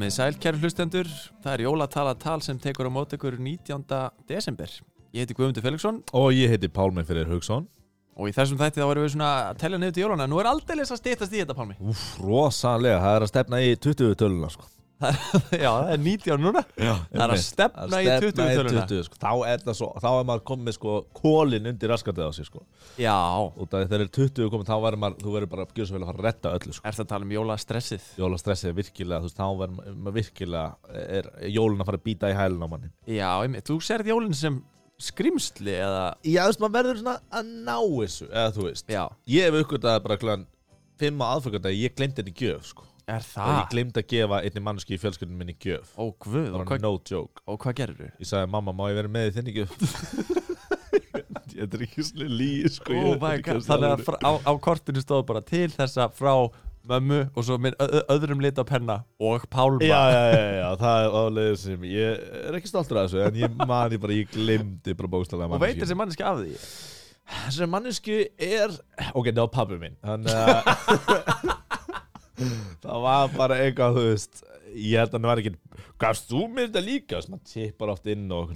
Komið sæl, kæru hlustendur. Það er jólatala tal sem tekur á mót ykkur 19. desember. Ég heiti Guðmundur Felixson Og ég heiti Pálmi fyrir Haugsson og í þessum þætti þá erum við svona að tellja niður til jólana. Nú er aldeilis að stýttast í þetta, Pálmi. Úf, rosalega, það er að stefna í 20 töluna sko. Já, það er 19 núna. Já, Það er að stefna í 20 töluna. 20, sko. Þá er það svo, þá er maður komið sko kólin undir raskatið á sig sko Já, Og þegar er 20 komið, þá verður maður, þú verður bara að gjöra svo vel að fara að retta öllu sko er það að tala um jólastressið? Jólastressið er virkilega, þú veist, þá verður maður virkilega, er jólun að fara að býta í hælun á manni Já, einmitt. þú serð jólinn sem skrimsli eða... Já, þú veist, maður verður svona að ná þessu, eða þú veist Já, Ég hef uppgötaði bara klæðan 5 á aðfokandagi, ég glemdi henni gjöf sko er Og það? ég glemdi að gefa einni manneski í fjölskyldinu minni gjöf Ó, og Það var hvað, no joke og hvað gerir þú? Ég sagði, mamma, má ég vera með í þinni gjöf? Þetta er ekki svona líi, sko Ó, God. Þannig að frá- á, á kortinu stóð bara til þessa frá mömmu og svo minn öðrum lit á penna og Pálma. Já, já, já, já, það er álega sem Ég er ekki stoltur af þessu En ég mani bara, ég glemdi bara bókstæðlega Og veit þessi manneski af því? Þessi mannesku er Ok, það var pabbi minn Þannig að Það var bara eitthvað, þú veist Ég held að hann var ekki Gafst þú mér þetta líka? Þess, maður tippar oft inn og.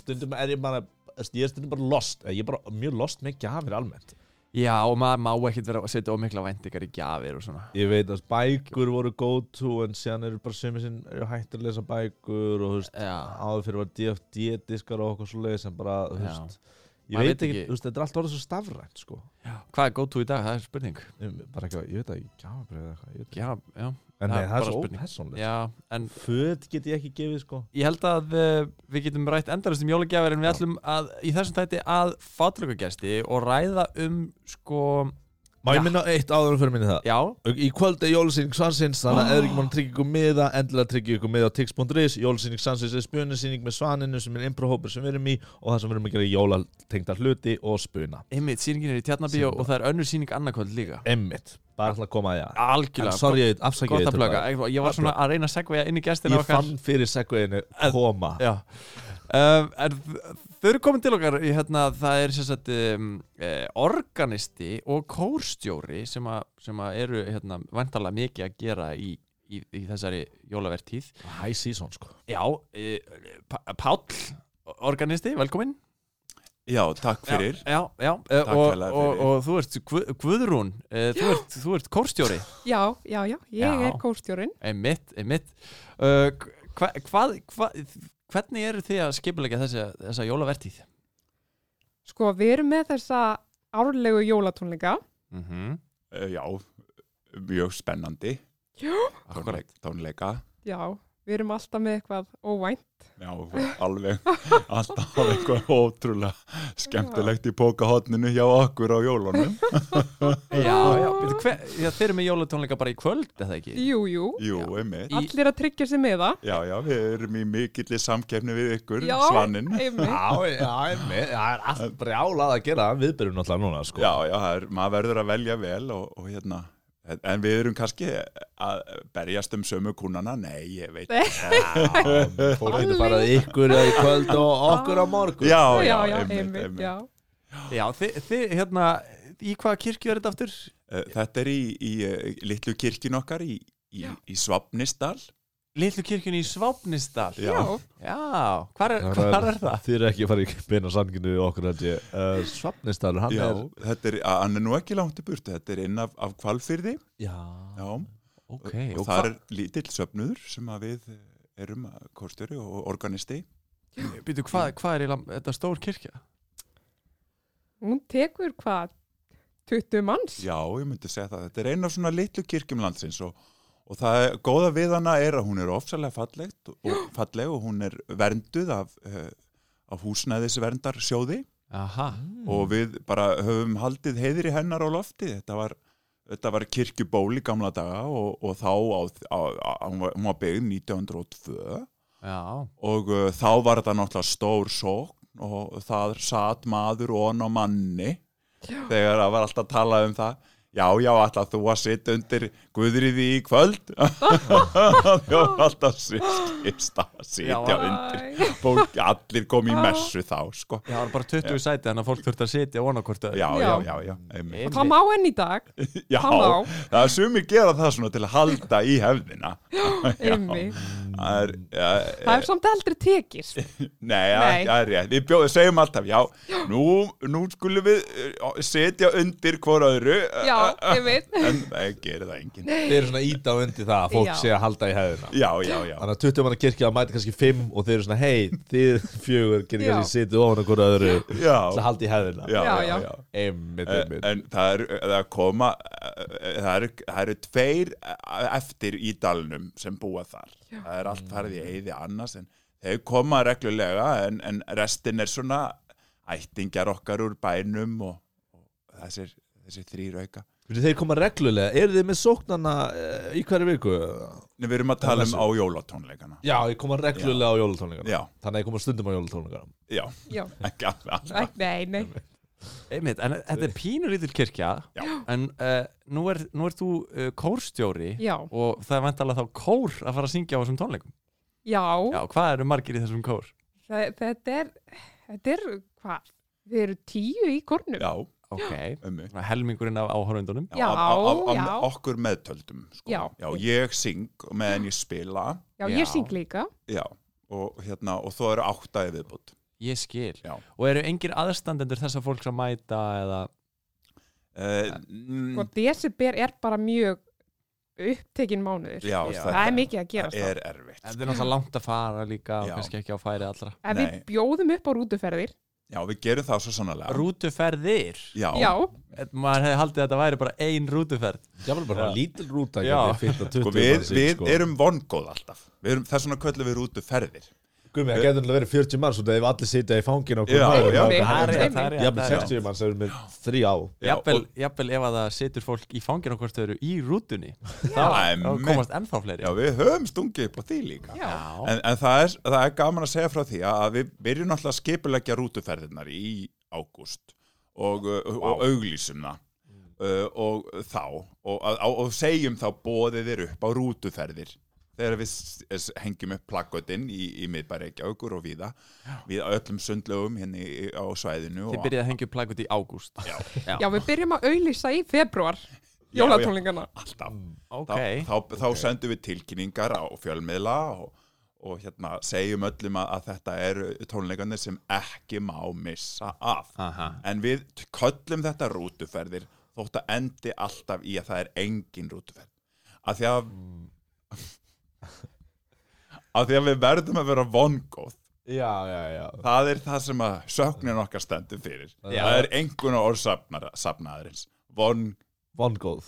Stundum er ég bara Ég er stundum bara lost Ég er bara mjög lost með gjafir almennt Já, og maður má ekkert vera að setja ómikla væntingar í gjafir og svona. Ég veit að bækur voru go to En síðan eru bara sömur sinn eru hægt að lesa bækur Og þú veist Áður fyrir var DFD-diskar og okkur svo leið Sem bara, þú veist Ég veit ekki, þú veist, þetta er allt orðið svo stafrænt, sko. Hvað er góð tú í dag? Það er spurning. Bara eitthvað, ég veit að ég gjafabrið eða eitthvað. Já, já, En það er svo en Föt get ég ekki gefið sko. Ég held að uh, við getum rætt endalist um jólagjafir en við ætlum að í þessum tætti að fátlökugesti og ræða um sko, Má ég minna eitt áður en fyrir minni það? Já, Í kvöld er jólusýning Svansins Þannig að eða ekki mann tryggja ykkur miða Endilega tryggja ykkur miða á tix.is Jólusýning Svansins er spunasýning með Svaninu sem er improhópur sem við erum í og það sem við erum að gera jólatengda hluti og spuna. Einmitt, sýningin er í Sýningin. og það er önnur sýning annarkvöld líka. Emmitt, bara að koma að það Algjörlega. En sorry, afsakið ég þetta ég var svona að Já þau eru komin til okkar í, hérna, Það er sem sagt um, eh, organisti og kórstjóri sem, a, sem að eru hérna, vantarlega mikið að gera í, í, í þessari jólavertíð High season sko Já, eh, Páll organisti, velkomin Já, takk fyrir. Já, já, eh, Takk og, og, fyrir. og þú ert Guð- Guðrún eh, þú ert, þú ert kórstjóri Já, já, já, ég Já. er kórstjórin. Einmitt, einmitt uh, hva, hvað, hva, Hvernig eru þið að skipulegja þessa, þessa jólavertíð? Sko, við erum með þessa árlegu jólatónleika. Mm -hmm. Uh, já, mjög spennandi. Já. Tónleik, tónleika. Já, við erum alltaf með eitthvað óvænt. Já, alveg, alltaf eitthvað ótrúlega skemmtilegt í pókahotninu hjá okkur á jólunum. Já, já, hver, já, þeir eru með jólatónleika bara í kvöld, eða ekki? Jú, jú. Jú, einmitt. Allir að tryggja sig með það. Já, já, við erum í mikilli samkeppni við ykkur, Já, svaninn. einmitt. Já, já, emmitt Það er allt brjálað að gera Viðbyrjum náttúrulega núna sko Já, já, það er, maður verður að velja vel og, og hérna, en- við erum kannski að berjast um sömu kúnana, nei, ég veit. Já, fólk getur bara ykkur í kvöld og okkur á morgun Já, já, já, einmitt, einmitt, já. Já, þið, þið, hérna, í hvaða kirkju er þetta aftur? Eh, Þetta er í, í eh, litlu kirkjun okkar í, í, í Svapnisdal. Litlu kirkjunni í Svápnisdal. Já. Já, hvar er, hvar er það? Þið eru ekki að fara í beina sanginu okkur held ég uh, Svapnistalur, hann Já, er þetta er, hann er nú ekki langt í burtu, þetta er inn af, af kvalfyrði Já, Já, Ok, og, og það hva, er lítill söfnuður sem að við erum kórstjóri og organisti býtu, hvað, hvað er þetta stór kirkja? Hún tekur hvað? 20 manns? Já, ég myndi segja það, þetta er eina af svona litlu kirkjum landsins og, og það er, góða við hana er að hún er ofsalega fallegt og, falleg og hún er vernduð af, uh, af húsnæðisverndar sjóði Aha, og við bara höfum haldið heiðri hennar á lofti, þetta var Þetta var kirkjuból í gamla daga og, og þá á, á, á, hún var- byggð 1902 já, og uh, þá var þetta náttúrulega stór sókn og það satt maður og á manni þegar það var alltaf að tala um það já, já, alltaf þú að sitja undir Guðriði í kvöld var alltaf skipst að sitja undir fólk, allir kom í messu þá sko. Já, það var bara 20 sæti þannig að fólk þurfti að sitja vona hvort öðru. já, já, Já. já, það má enn í dag, já það er sumi gera það svona til að halda í hefðina Já. einmitt. Það er, já, Það er samt aldrei. Nei, já, Nei. það er rétt. Við bjóðum, segjum alltaf, já, nú, nú skulum við uh, setja undir hvort öðru. Já, uh, einmitt. En það gerir það enginn. Þeir eru svona íta á undir það að fólk Já. sé að halda í hefðina Já, já, já. Þannig að 20 manna kirkja mæti kannski 5 og þeir eru svona hei, þið fjögur getur Já. kannski sitið ofan okkur öðru til Já, að halda í hefðina já, Já, já, já. já. Einmitt, En, einmitt en það er, það koma, uh, það eru, það eru tveir eftir í dalnum sem búa þar. Það er allt farið í eyði annars en þeir koma reglulega en, en restin er svona ættingjar okkar úr bænum og, og þessir, þessir þrýr auka. Þeir koma reglulega, eru þið með sóknana uh, í hverju viku? Nei, við erum að tala um á jólatónleikana. Já, ég koma reglulega á jólatónleikana Já, Þannig að ég koma stundum á jólatónleikana já, Já, ekki alveg alltaf. Nei, nei. Einmitt, en þetta er pínu lítil kirkja Já. en uh, nú, er, nú er þú uh, kórstjóri Já, og það er vantalega þá kór að fara að syngja á þessum tónleikum já, Já, hvað eru margir í þessum kór? þe- þetta er, þetta er, hvað? Við erum tíu í kornum. Já, Ok. Svona helmingurinn af áhörundunum Já, já. Okkur meðtöldum, sko. Já. ég syng meðan ég spila, Já, Já. ég syng líka. já, og hérna, og þó eru áttaði viðbútt. Ég skil Já. Og eru engir aðstandendur þessa fólks að mæta eða Uh, Og desember er bara mjög upptekinn mánuður. já. Það er mikið að gerast Það það. er erfitt. Þetta er náttúrulega langt að fara líka og Já. kannski ekki á færi allra Nei. við bjóðum upp á rútuferðir, Já, við gerum það svo sannlega. Rútuferðir Já, já, Maður hefði haldið að þetta væri bara ein rútuferð Það var bara lítil rúta Já. ekki fyrir 20 sko, við, við sko. erum vongóð alltaf. Við erum, þess vegna köllum við rútu ferðir. Gumi, það getur alveg verið 40 manns og það ef allir sitja í fangin á er er er Jafnvel það er rétt. 60 manns erum við þrý á og- jafnvel ef að það situr fólk í fangin á hvort þau eru í rútunni þá, komast ennþá fleiri. Já, við höfum stungið upp á því líka. En, en það, er, það er gaman að segja frá því að við byrjum alltaf að skipuleggja rútuferðirnar í ágúst og, uh, og auglýsum það uh, og þá og, og, og segjum þá bóðið þér upp á rútuferðir þegar við hengjum upp plakkotinn í, í miðbæreikjaukur og viða við öllum sundlögum hérna í- á svæðinu Þið og, byrjaði að hengja upp plækut í ágúst. Já. já, við byrjum að auðlýsa í februar, Já, jólatónlingana. alltaf. Ok, þá, þá, þá sendum við tilkynningar á fjölmiðla og, og hérna, segjum öllum að, að þetta eru tónleikarnir sem ekki má missa af. Aha. en við köllum þetta rútuferðir þótt að endi alltaf í að það er engin rútuferð. Af því að af því að við verðum að vera vongóð. Já, já, já. Það er það sem að söknin okkar stendur fyrir. Já. það er engun orð safnaðarins. Von Vongóð.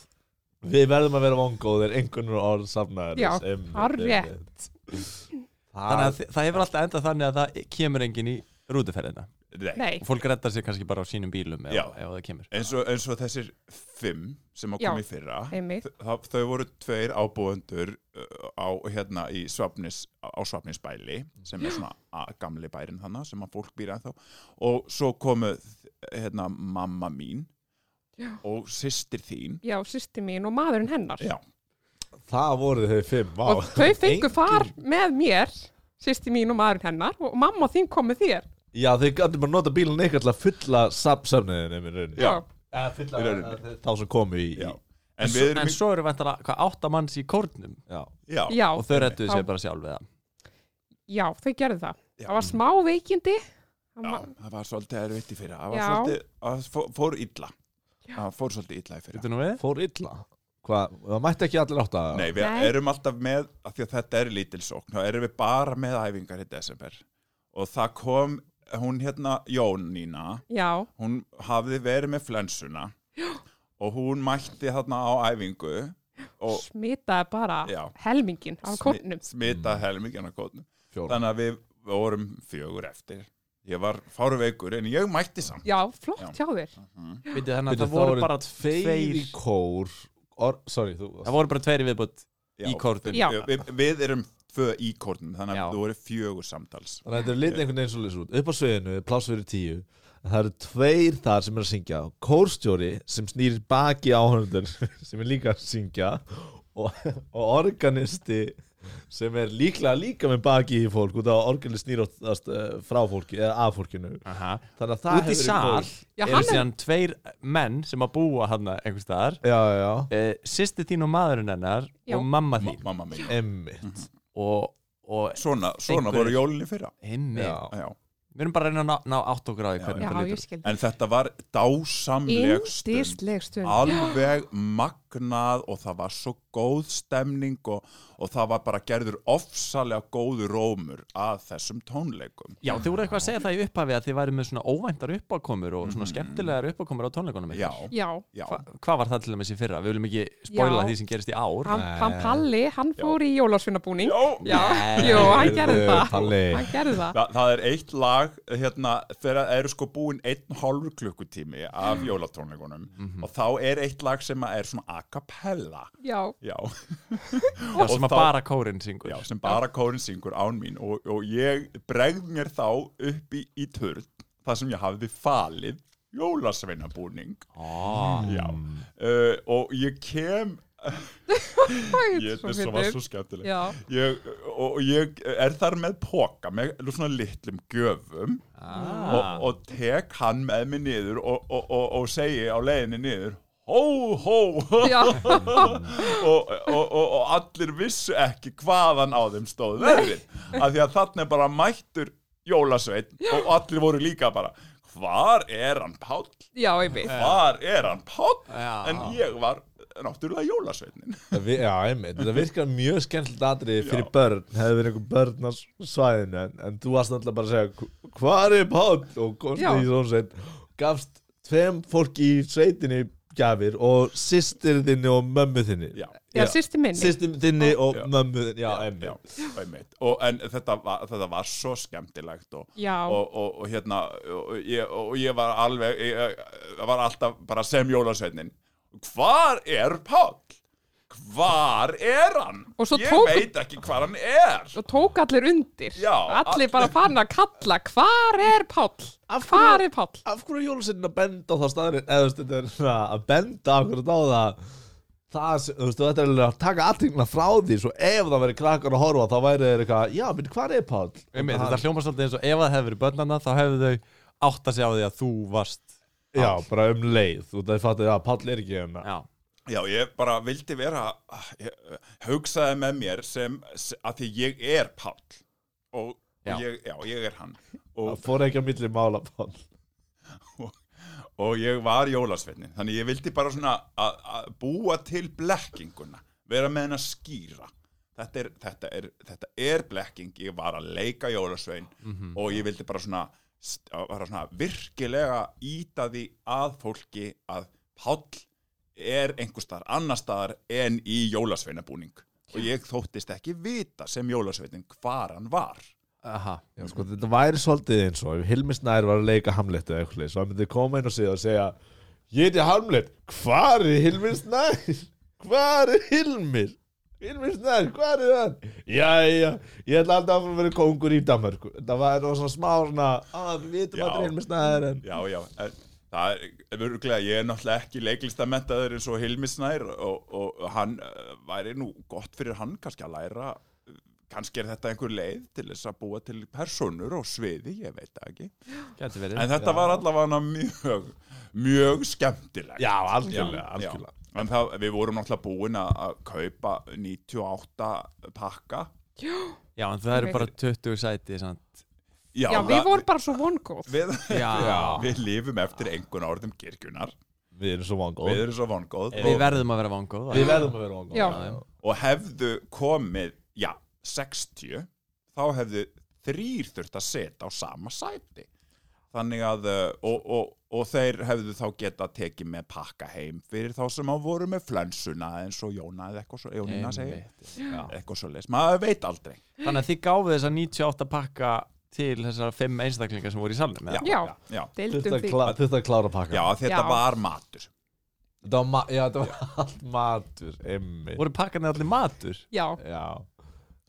Við verðum að vera vongóðir einhvern orð safnaðar Já, hárrétt. Þannig að þi- það hefur alltaf endað þannig að það kemur enginn í rútuferðina nei, Nei, og fólk reddar sér kannski bara á sínum bílum ef, ef það kemur eins, og, eins og þessir fimm sem koma í fyrra einmitt. þau, voru tveir ábúendur uh, á hérna í Svapnis á Svapnisbæli sem er svona gamli bærin þannig sem að fólk býr ennþá og svo komu hérna mamma mín Já. og systir þín Já, sýsti mín og maðurinn hennar. já, Það voru þau fimm, vá Og þau fengu Engin- far með mér, sýsti mín og maðurinn hennar, og mamma þín kom með þér. Já, þau gætu bara nota bílun eitthvað til að í rauninni Já. Eða rauninni. eh, þá sem komu í, já. en En, erum en svo eru vantalega hvað átta manns í kórnum Já, já, Já, og þau þá- sér bara sjálf við það já, þau gerðu það. Já. Það var smá veikindi. Já, var- það var svolítið erfitt í fyrra það var Já. svolítið, það fór, illa Já. það fór svolítið illa í fyrra Þetta nú við? fór illa Hvað, það mætti ekki allir átta Nei, við Nei. erum alltaf með, af því að þetta er lítilsókn, þá erum við bara með æfingar í desember og það kom, hún hérna Jónína, Já, hún hafði verið með flensuna og hún mætti þarna á æfingu og smitaði bara Já. helmingin af kórnum. smita helmingin á kótnum. Fjóra Þannig að við vorum fjögur eftir. Ég var fáruveikur en ég mætti samt. Já, flott Já. hjá þér. Vitið þannig að það voru bara Tveir í kór or, Sorry, þú Það voru bara tveir í viðbútt Já. í kórnum Já. Við, við erum tvö í kórnum, þannig að Já. það voru fjögur samtals. Þannig að þetta er litið einhvern veginn svo lýs út. Upp á sviðinu, pláss fyrir tíu. Það eru tveir þar sem er að syngja. Kórstjóri sem snýr baki áhörnundur sem er líka að syngja. Og, og organisti sem er líklega líka með baki í fólk út af að organist snýr oftast uh, frá fólki eða af fólkinu. Aha. Þannig að það Út í hefur sal. Já, eru hann er, síðan tveir menn sem að búa hann einhvers staðar. Já, já, uh, Sýsti þín og maðurinn hennar Já. og mamma Ma þín mamma mín. Emmitt og, og Svona, svona Einhver- voru jólinni fyrra. Já. Já. Við erum bara að reyna að ná, ná átt okkur á því Já, hvernig já, það ég lítur skil. En þetta var dásamleg stund. Indisleg stund. Alveg magnað og það var svo góð stemning og, og það var bara gerður ofsalega góður rómur að þessum tónleikum. Já, þið voru eitthvað að segja það í upphafi að þið væri með svona óvæntar uppákomur og svona skemmtilegar uppákomur á tónleikunum Já. Já, já, Hva, Hvað var það til dæmis í fyrra? Við viljum ekki spoila Já. því sem gerist í ár. Hann, Nei. hann Palli, hann fór í jólasvinnabúning já. Jú, hann gerði það. Palli. Hann gerði það. Þa, það er eitt lag hérna, þegar eru sko búin einn hálfur klukkutími af jólatónleikunum og þá er eitt lag sem er svona a cappella. Já, já, Já, sem að þá- bara kórin syngur. Já, sem bara kórin syngur án mín. Og, og ég bregð mér þá upp í, í törn þar sem ég hafði falið jólasveinabúning. Ó, já, uh, og ég kem ég, svo þetta var svo skemmtileg Já, ég, og ég er þar með póka með svona litlum gjöfum ah. og, og tek hann með mig niður og, og, og, og segi á leiðinni niður hó hó og, og, og, og allir vissu ekki hvaðan á þeim stóð verðin af því að þannig er bara mættur jólasveit og allir voru líka bara hvar er hann Páll? já, ég veit Hvar er hann Páll? Já. En ég var náttúrulega jólasveitnin Já, einmitt, þetta virkar mjög skemmtilegt atrið fyrir Já. börn, hefði verið einhver börn á svæðinu, en, en þú varst náttúrulega bara að segja, hvað er Páll? Og komst Já. í svona sveit, gafst tveim fólki í sveitinni gjafir og systir þinni og mömmu þinni. Já, Já, sýsti minni Systir þinni og Já. mömmu þinni, já, já, einmitt. einmitt. og, En þetta var, þetta var svo skemmtilegt og, og, og, og hérna og ég, og ég var alveg ég, var alltaf bara sem jólasveitnin hvar er Páll? Hvar er hann? Ég tók- veit ekki hvar hann er og tók allir undir Já, Allir allir- bara fann að kalla Hvar er Páll? Hvar hverju- er Páll? Af hverju er jólusveitin að benda á það staðurinn, eða þú veist, þetta er svona að benda akkurat á það, það, þú veist, þetta er alveg að taka alltingna frá því, svo ef það verið krakkar að horfa, þá væri þeir eitthvað, já, menn, hvað er Páll? Einmitt, Þetta hljómar svolítið eins og ef það hefði verið börnana þá hefðu þau átt að segja á því að þú varst Já, bara um leið, þú veist, það að Páll er ekki um Já, ég bara vildi vera ég, hugsaði með mér sem, að því ég er Páll. Og, Já. og ég, já, ég er hann. Það og, fór ekki að milli mála Páll. og ég var jólasveitnin þannig ég vildi bara svona að búa til blekkinguna vera með henn að skýra. Þetta er, þetta, er, þetta er blekking. Ég var að leika jólasvein og ég vildi bara svona, bara svona virkilega íta því að fólki að Páll er einhver staðar annar staðar en í jólasveinabúning og ég þóttist ekki vita sem jólasveinin hvar hann var aha Já, sko, þetta væri svolítið eins og ef Hilmi Snær var að leika Hamlet eða eitthvað, svo hann myndi koma inn og segja og segja, ég heiti Hamlet, hvar er Hilmi Snær? Hvar er Hilmir? Hilmi Snær, hvar er hann? Jæja, ég ætla alltaf að vera kongur í Danmarku. Það var svona smá svona, að við vitum að þetta er en... Já, já, en það er öruglega, ég er náttúrulega ekki leiklistamentaður eins og Hilmi Snær og, og hann uh, væri nú gott fyrir hann kannski að læra kannski er þetta einhver leið til þess að búa til personur og sviði, ég veit ekki verið en þetta var allavega mjög mjög skemmtilegt Já, algjörlega, Já, algjörlega. já. en það, við vorum náttúrulega búin að að kaupa 98 pakka Já, en það eru bara 20 sæti sant? Já, það- við vorum bara svo vongóð. Við, Já. við lifum eftir einhvern orðum kirkjunar Við erum svo vangóð. við erum svo vongóð Við verðum að vera vangóð Við verðum að vera vangóð. Já. og hefðu komið, já, 60 þá hefðu þrýr þurft að setja á sama sæti. Þannig að uh, og, og, og þeir hefðu þá geta tekið með pakka heim fyrir þá sem á voru með flensuna eins og Jóna eða eitthvað svo, Jónina segir. Eitthvað svo leis, maður veit aldrei. Þannig að þið gáðu þess að 98 pakka til þessar fimm einstaklingar sem voru í salnum eða? Já. já, Deildum Þetta því klá, þetta klára pakka. já þetta Já. var matur Þetta var, ma já, þetta var allt matur, emmi. Voru pakkarnir allir matur? Já, Já.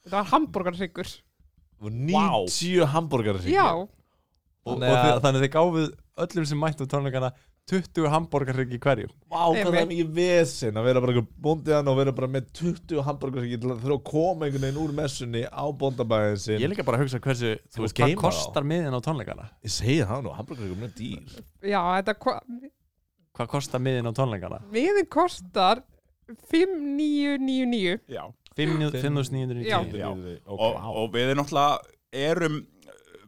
þetta var hambúrgarhryggur Og 90 hambúrgar Já, Og, Þannig og þið, að- þannig að þið gáfuð öllum sem mættu á tónleikana 20 hambúrgarrygg í hverjum Vá, hvað það er mikið vesinn að vera bara bóndiðan og vera bara með 20 hambúrgarsíki til að þurfa að koma einhvern veginn úr messunni á bóndabæðin Ég sin er líka bara að hugsa hversu, Þú veist, hvað kostar miðin á tónleikana? Ég segi það nú, hambúrgarsíki er dýr Já, þetta ko- Hvað kostar miðin á tónleikana? miðin kostar 5999 Já. 5.990 Já. Og, og við erum náttúrulega erum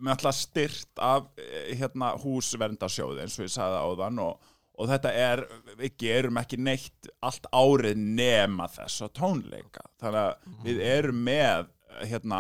með alltaf styrt af eh, hérna, húsverndarsjóði eins og ég sagði áðan og, og þetta er, við gerum ekki neitt allt árið nema þess að tónleika. Þannig að við erum með hérna,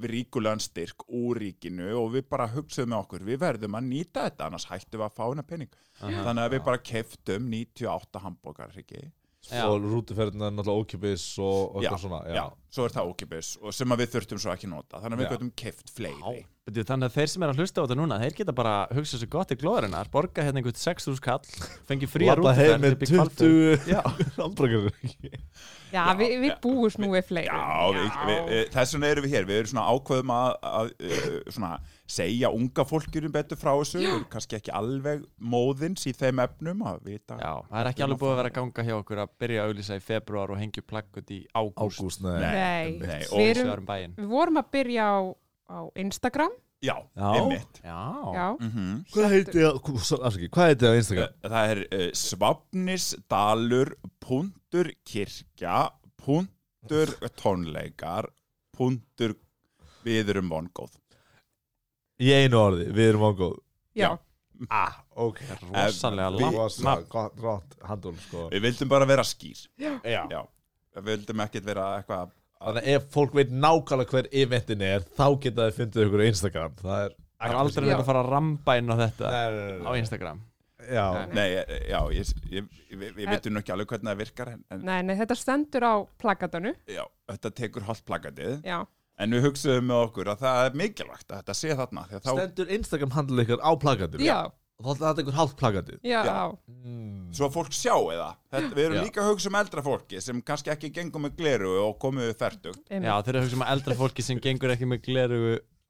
við ríkulegan styrk úr ríkinu og við bara hugsaðum með okkur, við verðum að nýta þetta annars hættum við að fá hana penning þannig að við bara keftum 98 hambúrgarryggi Já. Og rútuferðina er náttúrulega ókipis og, og Já, eitthvað svona já, svo er það ókipis og sem að við þurftum svo ekki nota. Þannig að við Já. getum keft fleiri. Beti, Þannig að þeir sem er að hlusta á þetta núna þeir geta bara hugsað sér gott í glóðurinnar borga hérna einhvern 6.000 kall fengi fría Labba heim rútuferð með upp í Hvalfjörð. 20 Já, Já, við, við já. búum nú við fleiri. Já, við, við, þess vegna erum við hér, við erum svona ákveðum að, að uh, svona, segja unga fólkjurum betur frá þessu, erum kannski ekki alveg móðins í þeim efnum að vita. já, það er ekki alveg búið að vera að ganga hjá okkur að byrja að auðlýsa í februar og hengja plakkut í ágúst Ágúst, nei, Nei. Nei, Við og, erum- Við vorum að byrja á, á Instagram já, Já. einmitt. Já, Já, Mm Hvað heiti það, afsaki, hvað heiti það á Instagram? Það er uh, svapnisdalur punktur kirkja punktur tónleikar punktur við erum vongóð. Í einu orði, við erum ágóð já, Ah, ok rosalega við- langt Rosa, nafn. gott, rátt, handul, sko. Við vildum bara vera skýr. Já. Já, við vildum ekkert vera eitthvað Þannig að ef fólk veit nákvæmlega hver eventin er þá geta þið fundið ykkur á Instagram. Það er Það er aldrei verið að fara að ramba inn á þetta Nei, nei, nei, á nei. Instagram. Já, Nei. Nei, eh, já, ég, ég, við, við veitum nú ekki alveg hvernig það virkar en, en nei, nei, þetta stendur á plakatanu já, þetta tekur hálft plakatið. Já, en við hugsaðum með okkur að það er mikilvægt að þetta sé þarna því að þá, stendur Instagram handul ykkar á plakatinu já, Og þá er þetta ykkur hálft plakatið já, Já. mm. svo að fólk sjáu það þetta, við erum Já. líka að hugsa um eldra fólki sem kannski ekki gengur með gleru og komið við færtugt. Já, þeir eru að hugsa um eldra fólki sem gengur ekki með gleru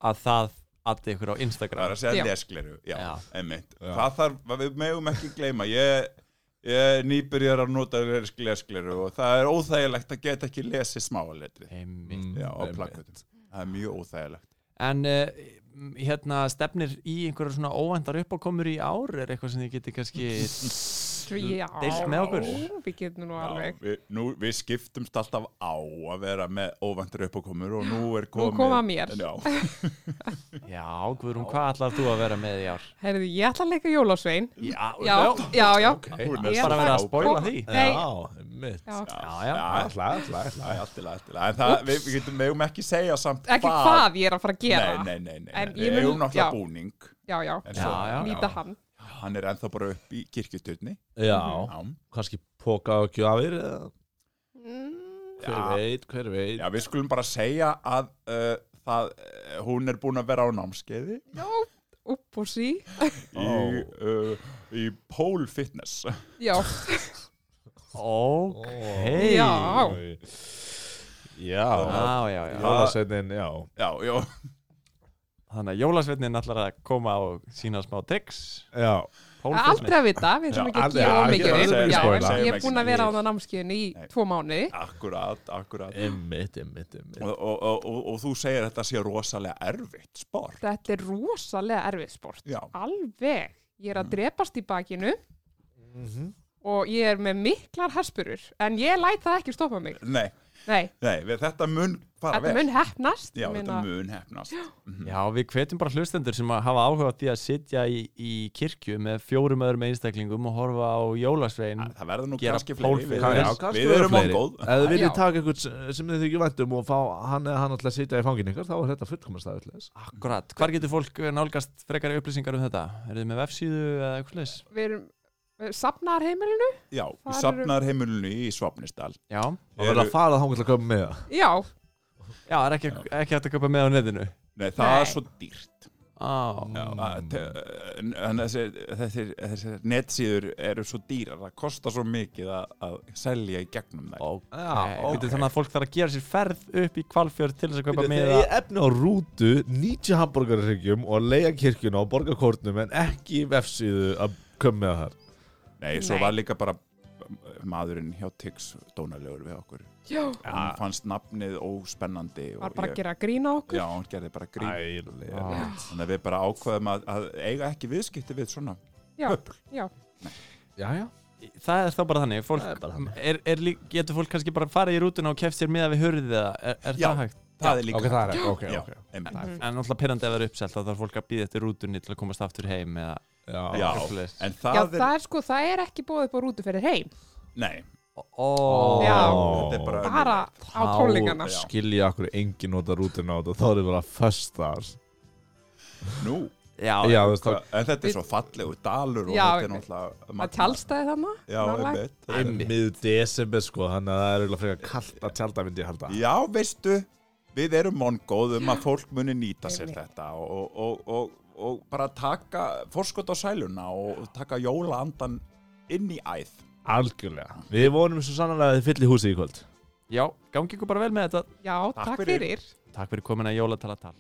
að það addi ykkur á það er Instagram að segja lesgleru já, Já. einmitt Já. það þarf, við megum ekki gleyma ég nýbyrjar að nota lesgleru og það er óþægilegt að geta ekki lesið smáaletri Einmitt. plakkutum það er mjög óþægilegt. En uh, hérna stefnir í einhverja svona óvæntar uppákomur í ár? Er eitthvað sem þið geti kannski Já, deilt með okkur? Við getum nú Já, alveg við, nú, við skiptumst alltaf á að vera með óvæntur uppákomur og nú er Nú komið koma mér. Já, Já, Guðrún, hvað ætlar þú að vera með í ár? Herðu, ég ætla að leika jólasvein Já, Já, já, já Ég bara verið að spoila því. Já, mitt Já. Já, já, Ætla, ætla, Það ætla allt í lagi, allt í lagi. En það, við, getum megum ekki segja samt Ekki hvað ég er að fara að gera Nei, nei, nei, nei. En Við ég mun- eigum náttúrulega búning Já, já. nýta hann Hann er ennþá bara upp í kirkjuturni Já, Já, kannski póka og gjafir eða? Mm, Hver Já. veit, hver veit. Já við skulum bara segja að uh, það, uh, hún er búin að vera á námskeiði. Upp og sí. Í, uh, í pole fitness. Já, ok. Já. Já. Já, já, já Jólasveitin, já. Já, já, Þannig að jólasveitnin ætlar að koma og sína smá tricks. Já, Pole aldrei að vita Við ætlum ekki að gefa mikið spoila. Ég er búin að vera á það námskeiðinu í tvo mánuði. Akkurat, akkurat. Einmitt, einmitt, einmitt. Og, og, og, og, og þú segir að þetta sé rosalega erfitt sport. Þetta er rosalega erfið sport. Já, Alveg. Ég er að drepast í bakinu. Mhm. og ég er með miklar herspurur en ég læt það ekki stoppa mig. Nei, Nei, nei, við, þetta mun fara þetta vel. mun hefnast Já, þetta mun hefnast Mhm. Já, við hvetjum bara hlustendur sem að hafa áhuga á því að sitja í, í kirkju með fjórum öðrum einstaklingum og horfa á jólasvein Það verður nú kannski fleiri. Við. Já, við, kannski við erum fleiri. vongóð Ef þið viljið taka eitthvað sem þið þykir væntum og fá hann eða hann alltaf að sitja í fangin ykkar þá er þetta fullkomast aðeins Akkurat, hvar getur fólk nálgast frekari upplýsingar um þetta? Er þið með vefsíðu eða eitthvað leis? Við erum safnar heimilinu Já, Þar við eru- safnar heimilinu í Svapnisdal Já, Það verður að fara þá til að koma með það Já, já, það er ekki, ekki hægt að köpa með á netinu? Nei, það Nei. er svo dýrt. Á, Já, þessi, þessi, þessi netsíður eru svo dýrar. Það kostar svo mikið að, að selja í gegnum þær. Ok, Já, Veitu, þannig að fólk þarf að gera sér ferð upp í kvalfjörð til þess að kaupa Þeir miða. eigi efni á rútu, 90 hambúrgarryggjum og leia kirkjuna og borga kórnum en ekki vefsíðu að koma með þar. Nei, svo Nei. var líka bara maðurinn hjá Tix dónalegur við okkur Já, hann fannst nafnið óspennandi var og bara ég- að gera grína okkur. Já, hann gerði bara grín Ælega. Þannig að við bara ákveðum að, að eiga ekki viðskipti við svona Já, höfl já. Já, já. Það er þá bara þannig, fólk, er bara þannig. er, er, getur fólk kannski bara farið í rútuna og keft sér miða við hurðið eða er, er það hægt? Það er líka Ok, það er ekki, ok, Já, ok. einmitt. Mhm. En náttúrulega pyrrandi það er uppselt þá þarf fólk að býða eftir rútunni til að komast aftur heim eða Já. Já, en Já, það er það er sko, það er ekki búið upp á rútu fyrir heim. Nei, Ó, Já. þetta er bara Bara á tólingana. Já. skilja okkur engin nota rútuna á þetta, þá er það bara first stars. Nú, Já, Já, veist hva, en þetta er svo fallegur dalur og Já, þetta er náttúrulega Það magnað. tjálstæði þannig. Já, er miður desember sko, þannig að það er frekar kallt að tjálta myndi ég halda. Já, veistu, við erum mongóð um að fólk muni nýta sér þetta og, og, og, og bara taka forskot á sæluna og taka jólaandan inn í æð. Algjörlega. Við vonum svo sannlega að þið fylli húsið í kvöld. já, gangi ykkur bara vel með þetta Já, Takk takk fyrir. fyrir. Takk fyrir komin að jólatala tal